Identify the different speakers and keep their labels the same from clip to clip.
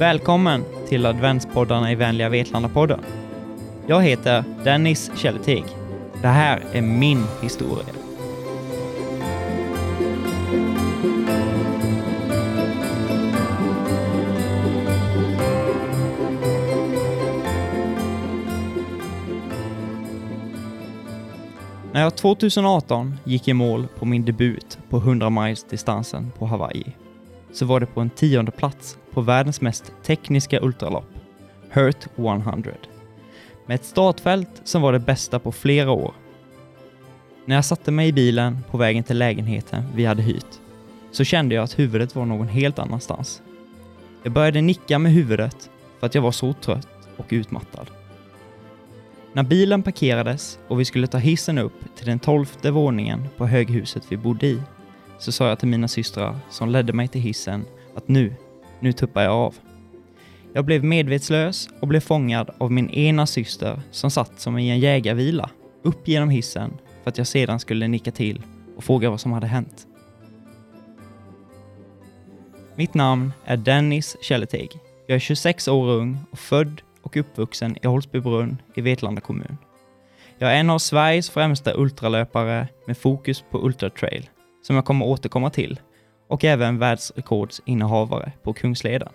Speaker 1: Välkommen till adventspoddarna i Vänliga Vetlanda-podden. Jag heter Dennis Källetig. Det här är min historia. När jag 2018 gick i mål på min debut på 100 miles distansen på Hawaii så var det på en tionde plats på världens mest tekniska ultralopp, Hurt 100, med ett startfält som var det bästa på flera år. När jag satte mig i bilen på vägen till lägenheten vi hade hyrt så kände jag att huvudet var någon helt annanstans. Jag började nicka med huvudet för att jag var så trött och utmattad. När bilen parkerades och vi skulle ta hissen upp till den tolfte våningen på höghuset vi bodde i så sa jag till mina systrar som ledde mig till hissen att nu, nu tuppar jag av. Jag blev medvetslös och blev fångad av min ena syster som satt som i en jägarvila upp genom hissen för att jag sedan skulle nicka till och fråga vad som hade hänt. Mitt namn är Dennis Källeteg. Jag är 26 år ung och född och uppvuxen i Holsbybrunn i Vetlanda kommun. Jag är en av Sveriges främsta ultralöpare med fokus på ultratrail, som jag kommer återkomma till, och även världsrekordsinnehavare på Kungsleden.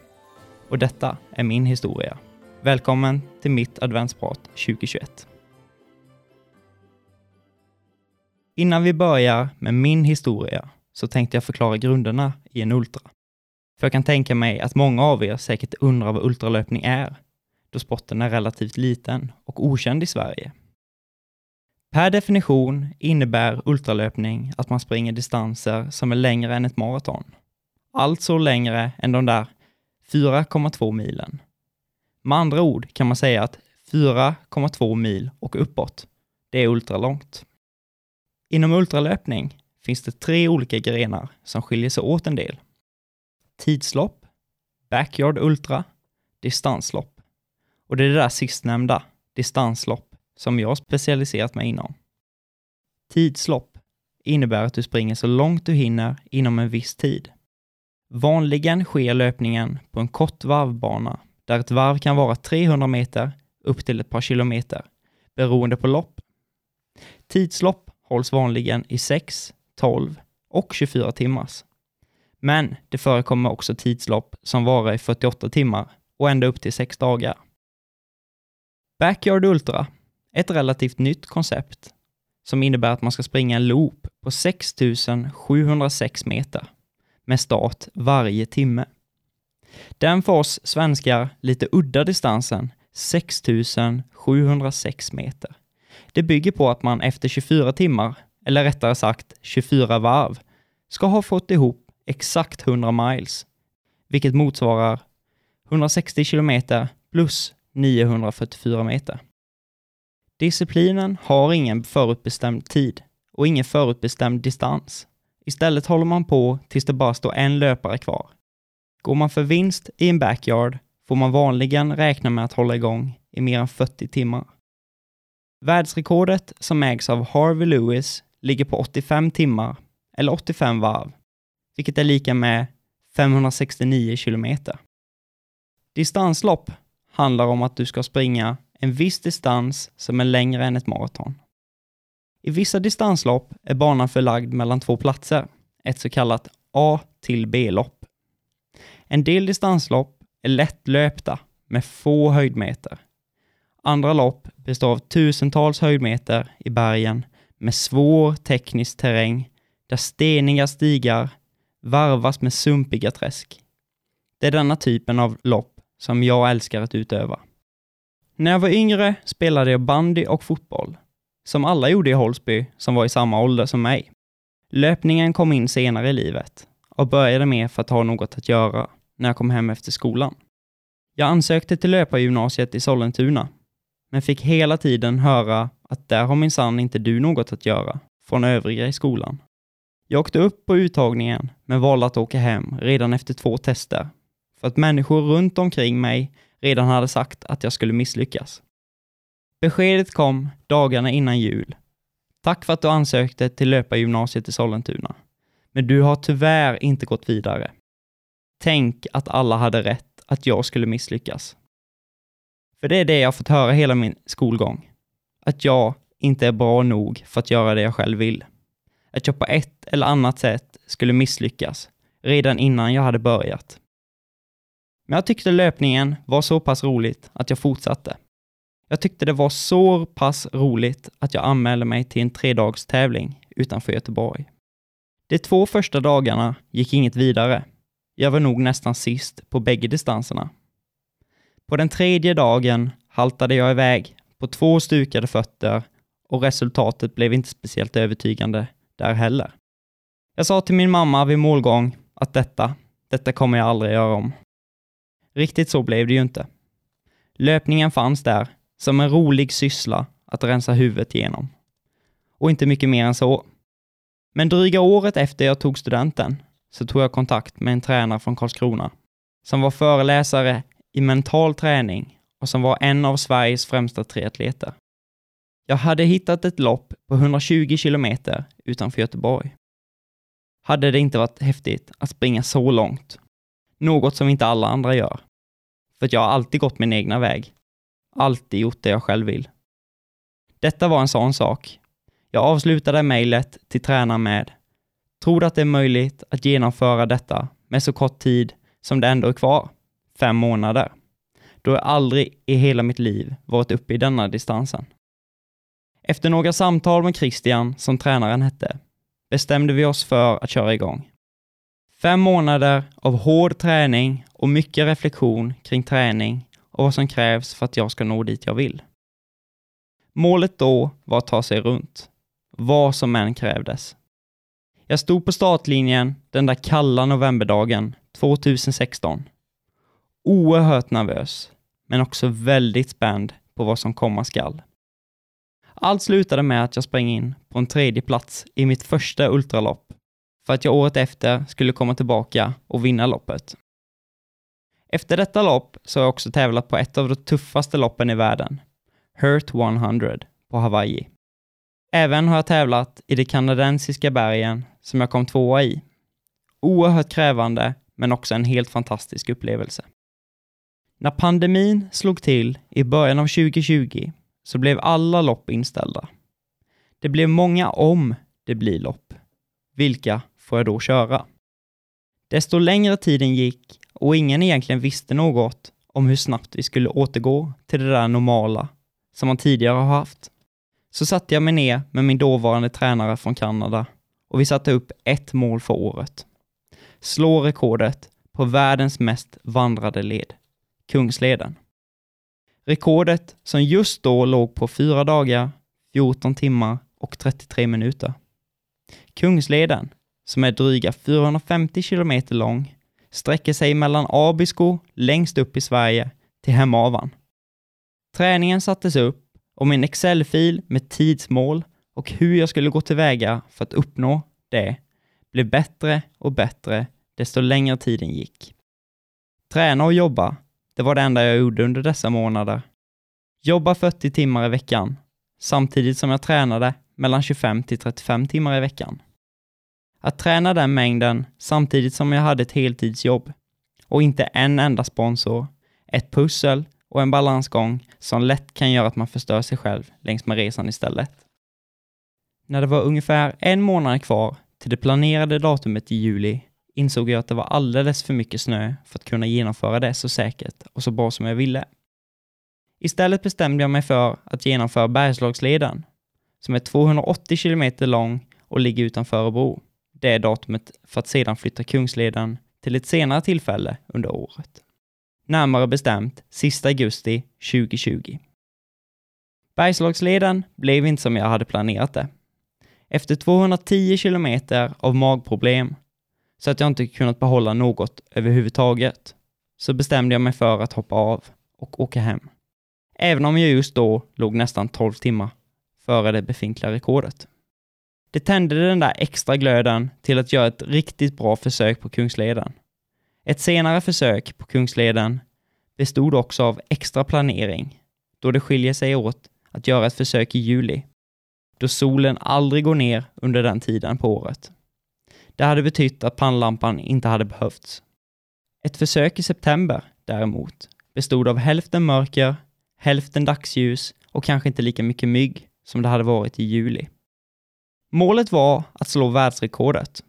Speaker 1: Och detta är min historia. Välkommen till mitt adventsprat 2021. Innan vi börjar med min historia så tänkte jag förklara grunderna i en ultra. För jag kan tänka mig att många av er säkert undrar vad ultralöpning är då sporten är relativt liten och okänd i Sverige. Per definition innebär ultralöpning att man springer distanser som är längre än ett maraton. Alltså längre än de där 4,2 milen. Med andra ord kan man säga att 4,2 mil och uppåt, det är ultralångt. Inom ultralöpning finns det tre olika grenar som skiljer sig åt en del. Tidslopp, backyard ultra, distanslopp. Och det är det där sistnämnda, distanslopp, som jag specialiserat mig inom. Tidslopp innebär att du springer så långt du hinner inom en viss tid. Vanligen sker löpningen på en kort varvbana där ett varv kan vara 300 meter upp till ett par kilometer beroende på lopp. Tidslopp hålls vanligen i 6, 12 och 24 timmars. Men det förekommer också tidslopp som varar i 48 timmar och ända upp till 6 dagar. Backyard Ultra, ett relativt nytt koncept som innebär att man ska springa en loop på 6706 meter med start varje timme. Den för oss svenskar lite udda distansen 6706 meter. Det bygger på att man efter 24 timmar, eller rättare sagt 24 varv, ska ha fått ihop exakt 100 miles, vilket motsvarar 160 kilometer plus 944 meter. Disciplinen har ingen förutbestämd tid och ingen förutbestämd distans. Istället håller man på tills det bara står en löpare kvar. Går man för vinst i en backyard får man vanligen räkna med att hålla igång i mer än 40 timmar. Världsrekordet som ägs av Harvey Lewis ligger på 85 timmar, eller 85 varv, vilket är lika med 569 kilometer. Distanslopp handlar om att du ska springa en viss distans som är längre än ett maraton. I vissa distanslopp är banan förlagd mellan två platser, ett så kallat A till B-lopp. En del distanslopp är lättlöpta med få höjdmeter. Andra lopp består av tusentals höjdmeter i bergen med svår teknisk terräng där steniga stigar varvas med sumpiga träsk. Det är denna typen av lopp som jag älskar att utöva. När jag var yngre spelade jag bandy och fotboll, som alla gjorde i Holsby som var i samma ålder som mig. Löpningen kom in senare i livet och började med för att ha något att göra när jag kom hem efter skolan. Jag ansökte till löpargymnasiet i Sollentuna, men fick hela tiden höra att där har minsann inte du något att göra från övriga i skolan. Jag åkte upp på uttagningen, men valde att åka hem redan efter två tester för att människor runt omkring mig redan hade sagt att jag skulle misslyckas. Beskedet kom dagarna innan jul. Tack för att du ansökte till löpargymnasiet i Sollentuna. Men du har tyvärr inte gått vidare. Tänk att alla hade rätt att jag skulle misslyckas. För det är det jag fått höra hela min skolgång. Att jag inte är bra nog för att göra det jag själv vill. Att jag på ett eller annat sätt skulle misslyckas redan innan jag hade börjat. Men jag tyckte löpningen var så pass roligt att jag fortsatte. Jag tyckte det var så pass roligt att jag anmälde mig till en tredagstävling utanför Göteborg. De två första dagarna gick inget vidare. Jag var nog nästan sist på bägge distanserna. På den tredje dagen haltade jag iväg på två stukade fötter och resultatet blev inte speciellt övertygande där heller. Jag sa till min mamma vid målgång att detta, detta kommer jag aldrig göra om. Riktigt så blev det ju inte. Löpningen fanns där som en rolig syssla att rensa huvudet igenom. Och inte mycket mer än så. Men dryga året efter jag tog studenten så tog jag kontakt med en tränare från Karlskrona som var föreläsare i mental träning och som var en av Sveriges främsta triatleter. Jag hade hittat ett lopp på 120 kilometer utanför Göteborg. Hade det inte varit häftigt att springa så långt? Något som inte alla andra gör. För jag har alltid gått min egna väg. Alltid gjort det jag själv vill. Detta var en sån sak. Jag avslutade mejlet till tränaren med Tror du att det är möjligt att genomföra detta med så kort tid som det ändå är kvar? Fem månader. Då jag aldrig i hela mitt liv varit uppe i denna distansen. Efter några samtal med Christian, som tränaren hette, bestämde vi oss för att köra igång. Fem månader av hård träning och mycket reflektion kring träning och vad som krävs för att jag ska nå dit jag vill. Målet då var att ta sig runt, vad som än krävdes. Jag stod på startlinjen den där kalla novemberdagen 2016. Oerhört nervös, men också väldigt spänd på vad som komma skall. Allt slutade med att jag sprang in på en tredje plats i mitt första ultralopp för att jag året efter skulle komma tillbaka och vinna loppet. Efter detta lopp så har jag också tävlat på ett av de tuffaste loppen i världen, Hurt 100 på Hawaii. Även har jag tävlat i de kanadensiska bergen som jag kom tvåa i. Oerhört krävande, men också en helt fantastisk upplevelse. När pandemin slog till i början av 2020 så blev alla lopp inställda. Det blev många om det blir lopp. Vilka får jag då köra? Desto längre tiden gick och ingen egentligen visste något om hur snabbt vi skulle återgå till det där normala som man tidigare har haft, så satte jag mig ner med min dåvarande tränare från Kanada och vi satte upp ett mål för året. Slå rekordet på världens mest vandrade led, Kungsleden. Rekordet som just då låg på 4 dagar, 14 timmar och 33 minuter. Kungsleden, som är dryga 450 kilometer lång, sträcker sig mellan Abisko längst upp i Sverige till Hemavan. Träningen sattes upp och min Excel-fil med tidsmål och hur jag skulle gå tillväga för att uppnå det blev bättre och bättre desto längre tiden gick. Träna och jobba, det var det enda jag gjorde under dessa månader. Jobba 40 timmar i veckan, samtidigt som jag tränade mellan 25 till 35 timmar i veckan. Att träna den mängden samtidigt som jag hade ett heltidsjobb och inte en enda sponsor, ett pussel och en balansgång som lätt kan göra att man förstör sig själv längs med resan istället. När det var ungefär en månad kvar till det planerade datumet i juli insåg jag att det var alldeles för mycket snö för att kunna genomföra det så säkert och så bra som jag ville. Istället bestämde jag mig för att genomföra Bergslagsleden, som är 280 kilometer lång och ligger utanför Örebro. Det datumet för att sedan flytta Kungsleden till ett senare tillfälle under året. Närmare bestämt sista augusti 2020. Bergslagsleden blev inte som jag hade planerat det. Efter 210 kilometer av magproblem, så att jag inte kunnat behålla något överhuvudtaget, så bestämde jag mig för att hoppa av och åka hem. Även om jag just då låg nästan 12 timmar före det befintliga rekordet. Det tände den där extra glöden till att göra ett riktigt bra försök på Kungsleden. Ett senare försök på Kungsleden bestod också av extra planering, då det skiljer sig åt att göra ett försök i juli, då solen aldrig går ner under den tiden på året. Det hade betytt att pannlampan inte hade behövts. Ett försök i september däremot, bestod av hälften mörker, hälften dagsljus och kanske inte lika mycket mygg som det hade varit i juli. Målet var att slå världsrekordet,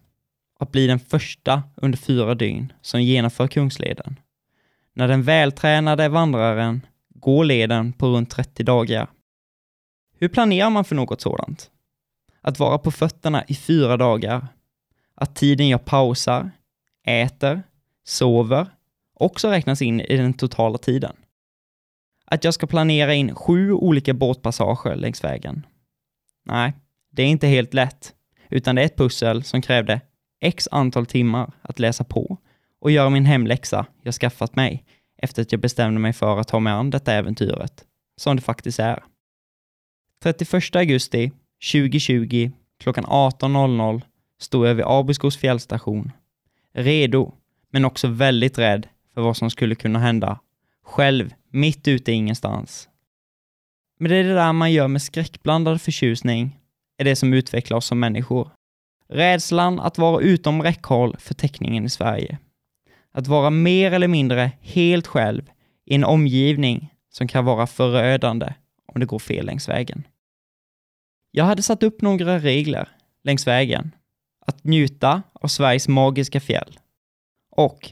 Speaker 1: att bli den första under fyra dygn som genomför Kungsleden. När den vältränade vandraren går leden på runt 30 dagar. Hur planerar man för något sådant? Att vara på fötterna i fyra dagar. Att tiden jag pausar, äter, sover också räknas in i den totala tiden. Att jag ska planera in sju olika båtpassager längs vägen. Nej, det är inte helt lätt, utan det är ett pussel som krävde x antal timmar att läsa på och göra min hemläxa jag skaffat mig efter att jag bestämde mig för att ta mig an detta äventyret, som det faktiskt är. 31 augusti 2020 klockan 18.00 stod jag vid Abiskos fjällstation. Redo, men också väldigt rädd för vad som skulle kunna hända. Själv, mitt ute i ingenstans. Men det är det där man gör med skräckblandad förtjusning, är det som utvecklar oss som människor. Rädslan att vara utom räckhåll för täckningen i Sverige. Att vara mer eller mindre helt själv i en omgivning som kan vara förödande om det går fel längs vägen. Jag hade satt upp några regler längs vägen. Att njuta av Sveriges magiska fjäll. Och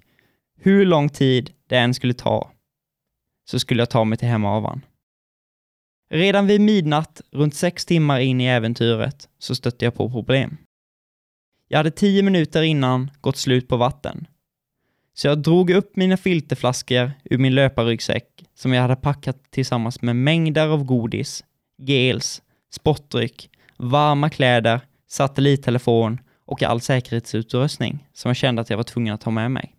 Speaker 1: hur lång tid det än skulle ta så skulle jag ta mig till Hemavan. Redan vid midnatt, runt sex timmar in i äventyret, så stötte jag på problem. Jag hade tio minuter innan gått slut på vatten. Så jag drog upp mina filterflaskor ur min löparryggsäck som jag hade packat tillsammans med mängder av godis, gels, sportdryck, varma kläder, satellittelefon och all säkerhetsutrustning som jag kände att jag var tvungen att ha med mig.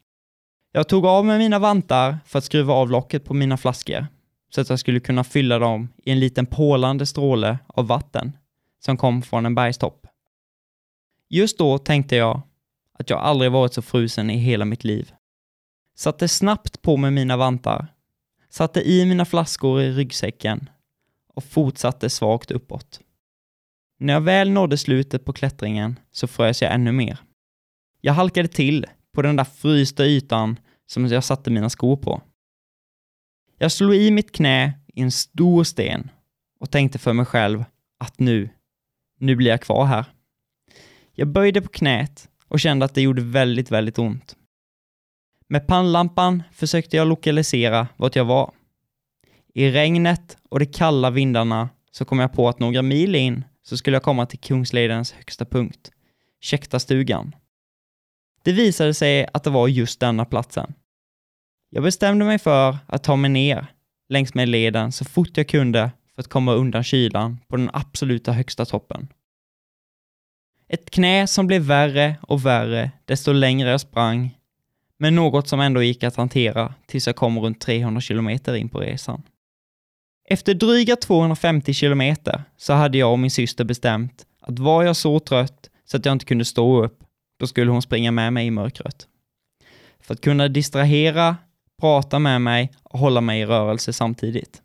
Speaker 1: Jag tog av mig mina vantar för att skruva av locket på mina flaskor så att jag skulle kunna fylla dem i en liten pålande stråle av vatten som kom från en bergstopp. Just då tänkte jag att jag aldrig varit så frusen i hela mitt liv. Satte snabbt på mig mina vantar, satte i mina flaskor i ryggsäcken och fortsatte svagt uppåt. När jag väl nådde slutet på klättringen så frös jag ännu mer. Jag halkade till på den där frysta ytan som jag satte mina skor på. Jag slog i mitt knä i en stor sten och tänkte för mig själv att nu, nu blir jag kvar här. Jag böjde på knät och kände att det gjorde väldigt, väldigt ont. Med pannlampan försökte jag lokalisera vart jag var. I regnet och de kalla vindarna så kom jag på att några mil in så skulle jag komma till Kungsledens högsta punkt, Käktastugan. Det visade sig att det var just denna platsen. Jag bestämde mig för att ta mig ner längs med leden så fort jag kunde för att komma undan kylan på den absoluta högsta toppen. Ett knä som blev värre och värre desto längre jag sprang, men något som ändå gick att hantera tills jag kom runt 300 kilometer in på resan. Efter dryga 250 kilometer så hade jag och min syster bestämt att var jag så trött så att jag inte kunde stå upp, då skulle hon springa med mig i mörkret. För att kunna distrahera, prata med mig och hålla mig i rörelse samtidigt.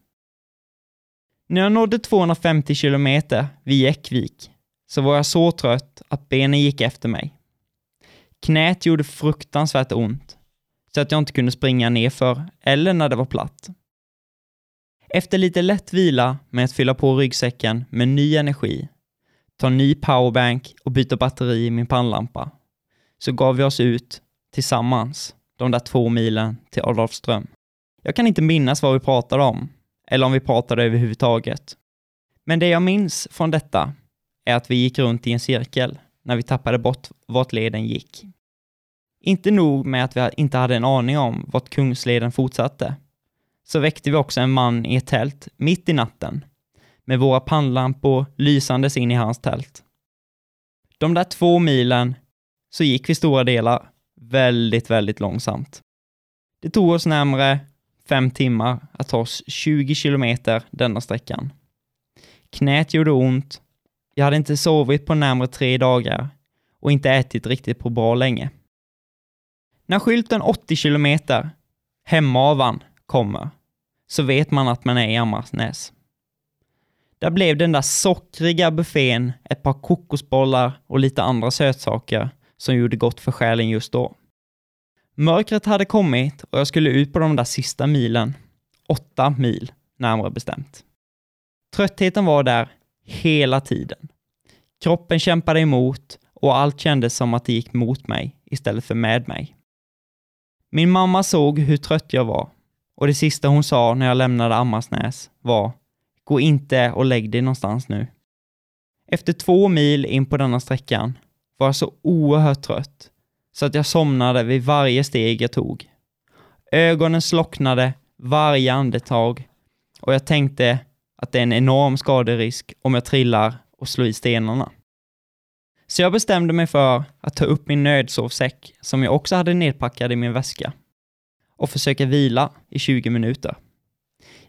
Speaker 1: När jag nådde 250 kilometer vid Jäckvik så var jag så trött att benen gick efter mig. Knät gjorde fruktansvärt ont, så att jag inte kunde springa nerför eller när det var platt. Efter lite lätt vila med att fylla på ryggsäcken med ny energi, ta ny powerbank och byta batteri i min pannlampa, så gav vi oss ut tillsammans de där två milen till Adolfström. Jag kan inte minnas vad vi pratade om, eller om vi pratade överhuvudtaget. Men det jag minns från detta är att vi gick runt i en cirkel när vi tappade bort vart leden gick. Inte nog med att vi inte hade en aning om vart Kungsleden fortsatte, så väckte vi också en man i ett tält mitt i natten med våra pannlampor lysandes in i hans tält. De där två milen så gick vi stora delar väldigt, väldigt långsamt. Det tog oss närmare fem timmar att ta oss 20 kilometer denna sträckan. Knät gjorde ont, jag hade inte sovit på närmare tre dagar och inte ätit riktigt på bra länge. När skylten 80 kilometer, Hemavan, kommer så vet man att man är i Ammarsnäs. Där blev den där sockriga buffén, ett par kokosbollar och lite andra sötsaker som gjorde gott för själen just då. Mörkret hade kommit och jag skulle ut på de där sista milen. Åtta mil, närmare bestämt. Tröttheten var där hela tiden. Kroppen kämpade emot och allt kändes som att det gick mot mig istället för med mig. Min mamma såg hur trött jag var och det sista hon sa när jag lämnade Ammarsnäs var Gå inte och lägg dig någonstans nu. Efter två mil in på denna sträckan var jag så oerhört trött så att jag somnade vid varje steg jag tog. Ögonen slocknade varje andetag och jag tänkte att det är en enorm skaderisk om jag trillar och slår i stenarna. Så jag bestämde mig för att ta upp min nödsovsäck, som jag också hade nedpackad i min väska, och försöka vila i 20 minuter.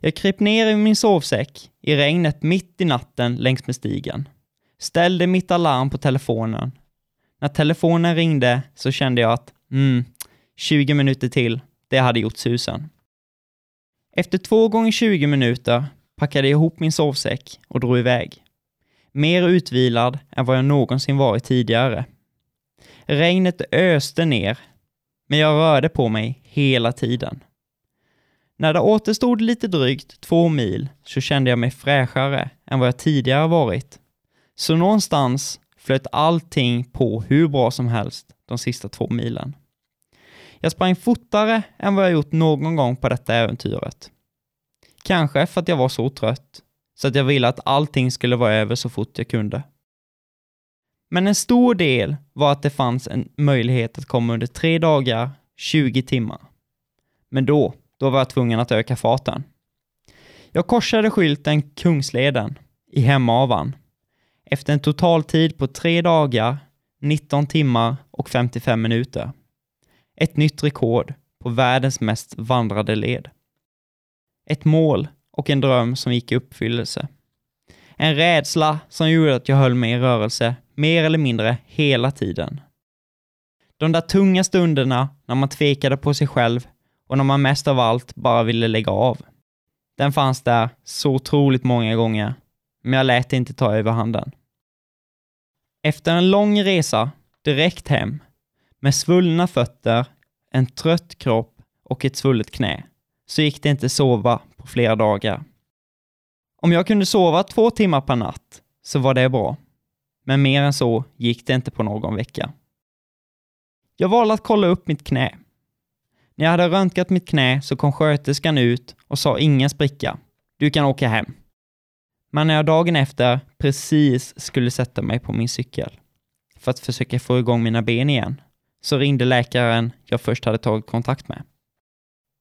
Speaker 1: Jag kröp ner i min sovsäck i regnet mitt i natten längs med stigen, ställde mitt alarm på telefonen. När telefonen ringde så kände jag att, mm, 20 minuter till, det hade gjort susen. Efter två gånger 20 minuter packade jag ihop min sovsäck och drog iväg. Mer utvilad än vad jag någonsin varit tidigare. Regnet öste ner, men jag rörde på mig hela tiden. När det återstod lite drygt två mil så kände jag mig fräschare än vad jag tidigare varit. Så någonstans flöt allting på hur bra som helst de sista två milen. Jag sprang fortare än vad jag gjort någon gång på detta äventyret. Kanske för att jag var så trött, så att jag ville att allting skulle vara över så fort jag kunde. Men en stor del var att det fanns en möjlighet att komma under tre dagar, 20 timmar. Men då, då var jag tvungen att öka farten. Jag korsade skylten Kungsleden i Hemavan efter en totaltid på tre dagar, 19 timmar och 55 minuter. Ett nytt rekord på världens mest vandrade led. Ett mål och en dröm som gick i uppfyllelse. En rädsla som gjorde att jag höll mig i rörelse mer eller mindre hela tiden. De där tunga stunderna när man tvekade på sig själv och när man mest av allt bara ville lägga av. Den fanns där så otroligt många gånger, men jag lät det inte ta överhanden. Efter en lång resa direkt hem, med svullna fötter, en trött kropp och ett svullet knä, så gick det inte sova på flera dagar. Om jag kunde sova två timmar per natt så var det bra. Men mer än så gick det inte på någon vecka. Jag valde att kolla upp mitt knä. När jag hade röntgat mitt knä så kom sköterskan ut och sa ingen spricka. Du kan åka hem. Men när jag dagen efter precis skulle sätta mig på min cykel för att försöka få igång mina ben igen, så ringde läkaren jag först hade tagit kontakt med.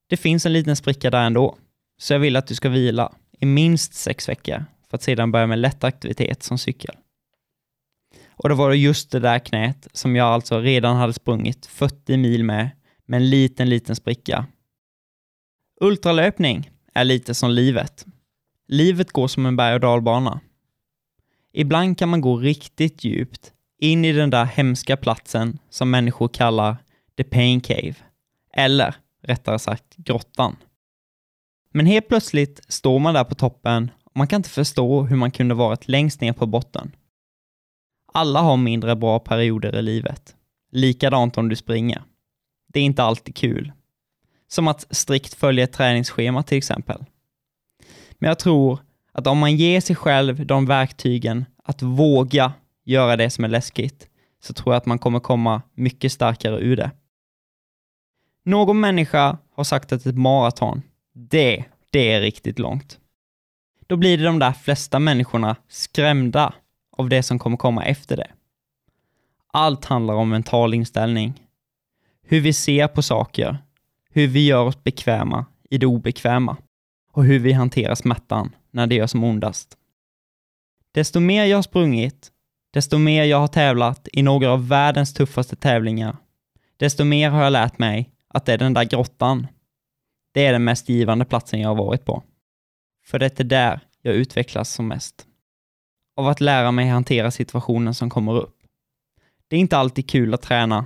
Speaker 1: Det finns en liten spricka där ändå, så jag vill att du ska vila i minst sex veckor för att sedan börja med lätt aktivitet som cykel. Och då var det just det där knät som jag alltså redan hade sprungit 40 mil med, med en liten, liten spricka. Ultralöpning är lite som livet. Livet går som en berg och dalbana. Ibland kan man gå riktigt djupt in i den där hemska platsen som människor kallar the pain cave, eller rättare sagt grottan. Men helt plötsligt står man där på toppen och man kan inte förstå hur man kunde varit längst ner på botten. Alla har mindre bra perioder i livet. Likadant om du springer. Det är inte alltid kul. Som att strikt följa ett träningsschema till exempel. Men jag tror att om man ger sig själv de verktygen att våga göra det som är läskigt, så tror jag att man kommer komma mycket starkare ur det. Någon människa har sagt att ett maraton, det, det är riktigt långt. Då blir det de där flesta människorna skrämda av det som kommer komma efter det. Allt handlar om mental inställning. Hur vi ser på saker, hur vi gör oss bekväma i det obekväma och hur vi hanterar smärtan när det gör som ondast. Desto mer jag har sprungit, desto mer jag har tävlat i några av världens tuffaste tävlingar, desto mer har jag lärt mig att det är den där grottan. Det är den mest givande platsen jag har varit på. För det är där jag utvecklas som mest. Av att lära mig hantera situationen som kommer upp. Det är inte alltid kul att träna.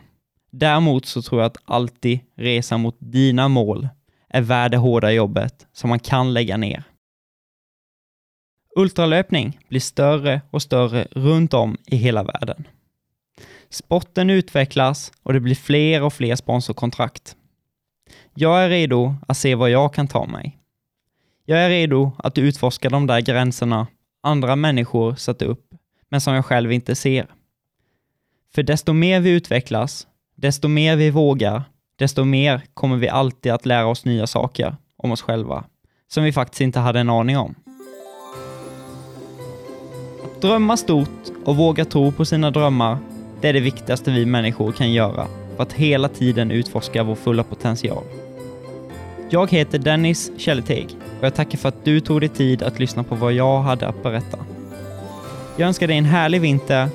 Speaker 1: Däremot så tror jag att alltid resa mot dina mål är värd det hårda jobbet som man kan lägga ner. Ultralöpning blir större och större runt om i hela världen. Sporten utvecklas och det blir fler och fler sponsorkontrakt. Jag är redo att se vad jag kan ta mig. Jag är redo att utforska de där gränserna andra människor satt upp, men som jag själv inte ser. För desto mer vi utvecklas, desto mer vi vågar, desto mer kommer vi alltid att lära oss nya saker om oss själva, som vi faktiskt inte hade en aning om. Att drömma stort och våga tro på sina drömmar, det är det viktigaste vi människor kan göra för att hela tiden utforska vår fulla potential. Jag heter Dennis Källeteg och jag tackar för att du tog dig tid att lyssna på vad jag hade att berätta. Jag önskar dig en härlig vinter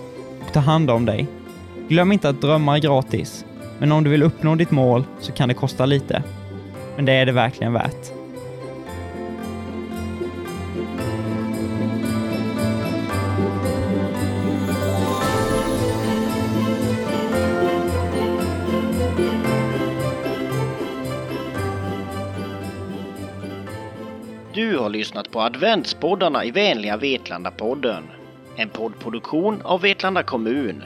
Speaker 1: och ta hand om dig. Glöm inte att drömma är gratis, men om du vill uppnå ditt mål så kan det kosta lite. Men det är det verkligen värt.
Speaker 2: Du har lyssnat på adventspoddarna i vänliga Vetlanda-podden. En poddproduktion av Vetlanda kommun.